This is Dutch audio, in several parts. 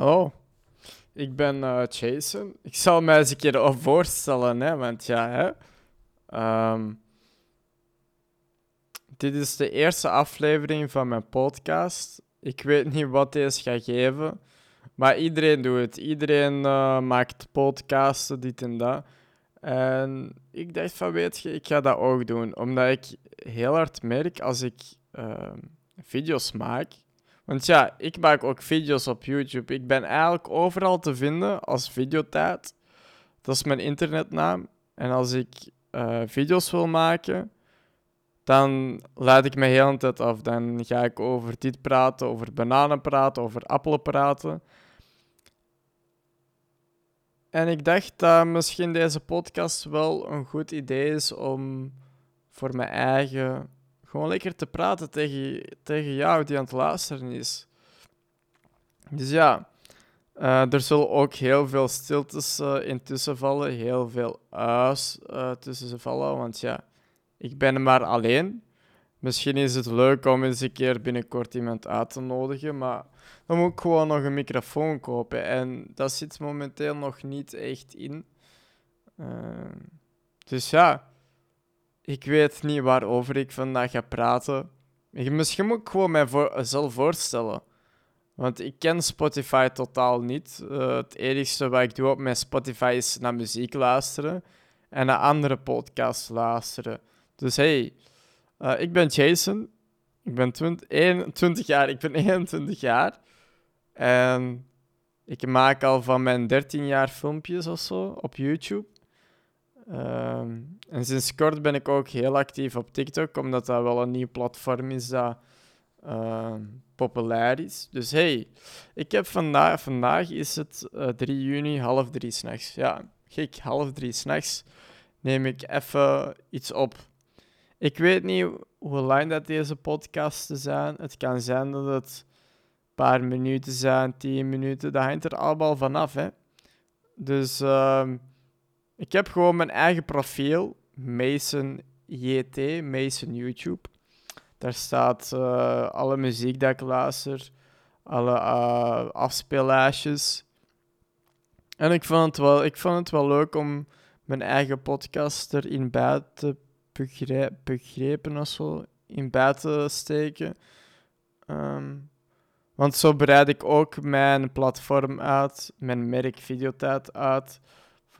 Hallo, ik ben eh, Jason. Ik zal mij eens een keer voorstellen, hè, want ja, hè. Ehm, dit is de eerste aflevering van mijn podcast. Ik weet niet wat deze gaat geven, maar iedereen doet het. Iedereen uh, maakt podcasten, dit en dat. En ik dacht van, weet je, ik ga dat ook doen, omdat ik heel hard merk als ik uh, video's maak want ja, ik maak ook video's op YouTube. Ik ben eigenlijk overal te vinden als videotijd. Dat is mijn internetnaam. En als ik uh, video's wil maken, dan laat ik me heel de tijd af. Dan ga ik over dit praten, over bananen praten, over appelen praten. En ik dacht dat misschien deze podcast wel een goed idee is om voor mijn eigen gewoon lekker te praten tegen, tegen jou die aan het luisteren is. Dus ja, uh, er zullen ook heel veel stiltes uh, intussen vallen, heel veel u's uh, tussen ze vallen, want ja, ik ben maar alleen. Misschien is het leuk om eens een keer binnenkort iemand uit te nodigen, maar dan moet ik gewoon nog een microfoon kopen en dat zit momenteel nog niet echt in. dus ja, ik weet niet waarover ik vandaag ga praten. Misschien moet ik gewoon mijzelf voorstellen. Want ik ken Spotify totaal niet. Uh, het enige wat ik doe op mijn Spotify is naar muziek luisteren en naar andere podcasts luisteren. Dus hey, uh, ik ben Jason. Ik ben 20, 21 jaar. Ik ben 21 jaar. En ik maak al van mijn 13 jaar filmpjes of zo op YouTube. Ehm, en sinds kort ben ik ook heel actief op TikTok, omdat dat wel een nieuw platform is dat ehm, populair is. Dus hey, ik heb vandaag, vandaag is het uh, eh, 3 juni, half drie s'nachts. Ja, gek, half drie s'nachts neem ik even iets op. Ik weet niet hoe lang dat deze podcasten zijn. Het kan zijn dat het een paar minuten zijn, 10 minuten. Dat hangt er allemaal vanaf, hè. Dus... Uh, ik heb gewoon mijn eigen profiel, Mason JT, Mason YouTube. Daar staat uh, alle muziek dat ik luister, alle uh, afspeellijstjes. En ik vond, het wel, ik vond het wel leuk om mijn eigen podcast erin bij te begrijpen of zo, in bij te steken. Um, want zo bereid ik ook mijn platform uit, mijn merk Videotijd uit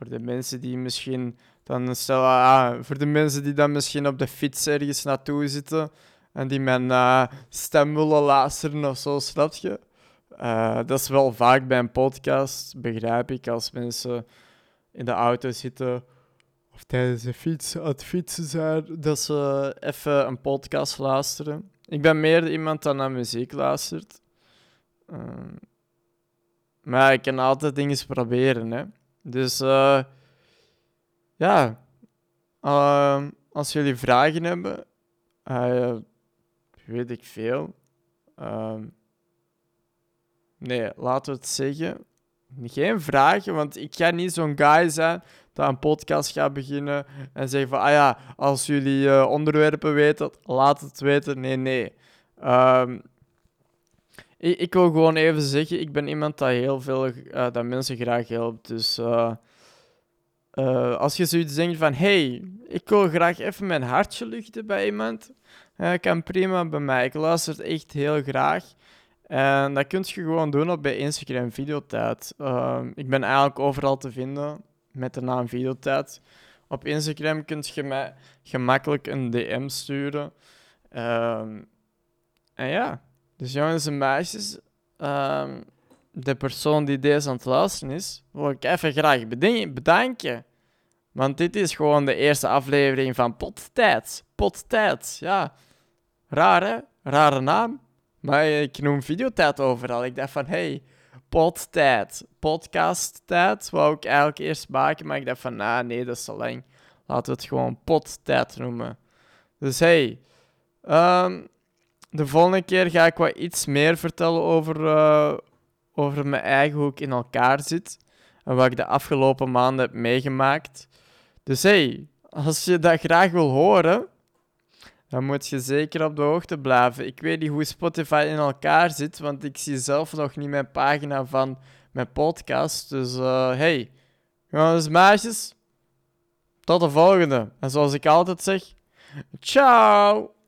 voor de mensen die misschien dan stel, ah, voor de mensen die dan misschien op de fiets ergens naartoe zitten en die mijn uh, stem willen luisteren of zo, snap je? Uh, dat is wel vaak bij een podcast, begrijp ik, als mensen in de auto zitten of tijdens de fiets aan het fietsen zijn, dat ze even een podcast luisteren. Ik ben meer iemand dan naar muziek luistert. Uh, maar ik kan altijd dingen proberen, hè. Dus uh, ja, uh, als jullie vragen hebben, uh, weet ik veel. Ehm, nee, laten we het zeggen. Geen vragen, want ik ga niet zo'n guy zijn dat een podcast gaat beginnen en zeggen van, ah ja, als jullie uh, onderwerpen weten, laat het weten. Nee, nee. Um, ik, ik, wil gewoon even zeggen, ik ben iemand dat heel veel, uh, dat mensen graag helpt. Dus uh, uh, als je zoiets denkt van, hey, ik wil graag even mijn hartje luchten bij iemand, kan prima bij mij. Ik luister het echt heel graag. En dat kun je gewoon doen op bij Instagram Videotijd. ik ben eigenlijk overal te vinden met de naam Videotijd. Op Instagram kun je mij gemakkelijk een DM sturen. en ja, dus jongens en meisjes, um, de persoon die deze aan het luisteren is, wil ik even graag bedanken. Want dit is gewoon de eerste aflevering van Pottijd. Pottijd, ja. Raar, hè? Rare naam. Maar ik noem videotijd overal. Ik dacht van, hey, pottijd. Podcasttijd wou ik eigenlijk eerst maken, maar ik dacht van, nah, nee, dat is te lang. Laten we het gewoon pottijd noemen. Dus hey, um, de volgende keer ga ik wat iets meer vertellen over, uh, over mijn eigen hoe ik in elkaar zit. En wat ik de afgelopen maanden heb meegemaakt. Dus hey, als je dat graag wil horen, Dan moet je zeker op de hoogte blijven. Ik weet niet hoe Spotify in elkaar zit, want ik zie zelf nog niet mijn pagina van mijn podcast. Dus uh, hey, jongens meisjes, tot de volgende. En zoals ik altijd zeg, ciao!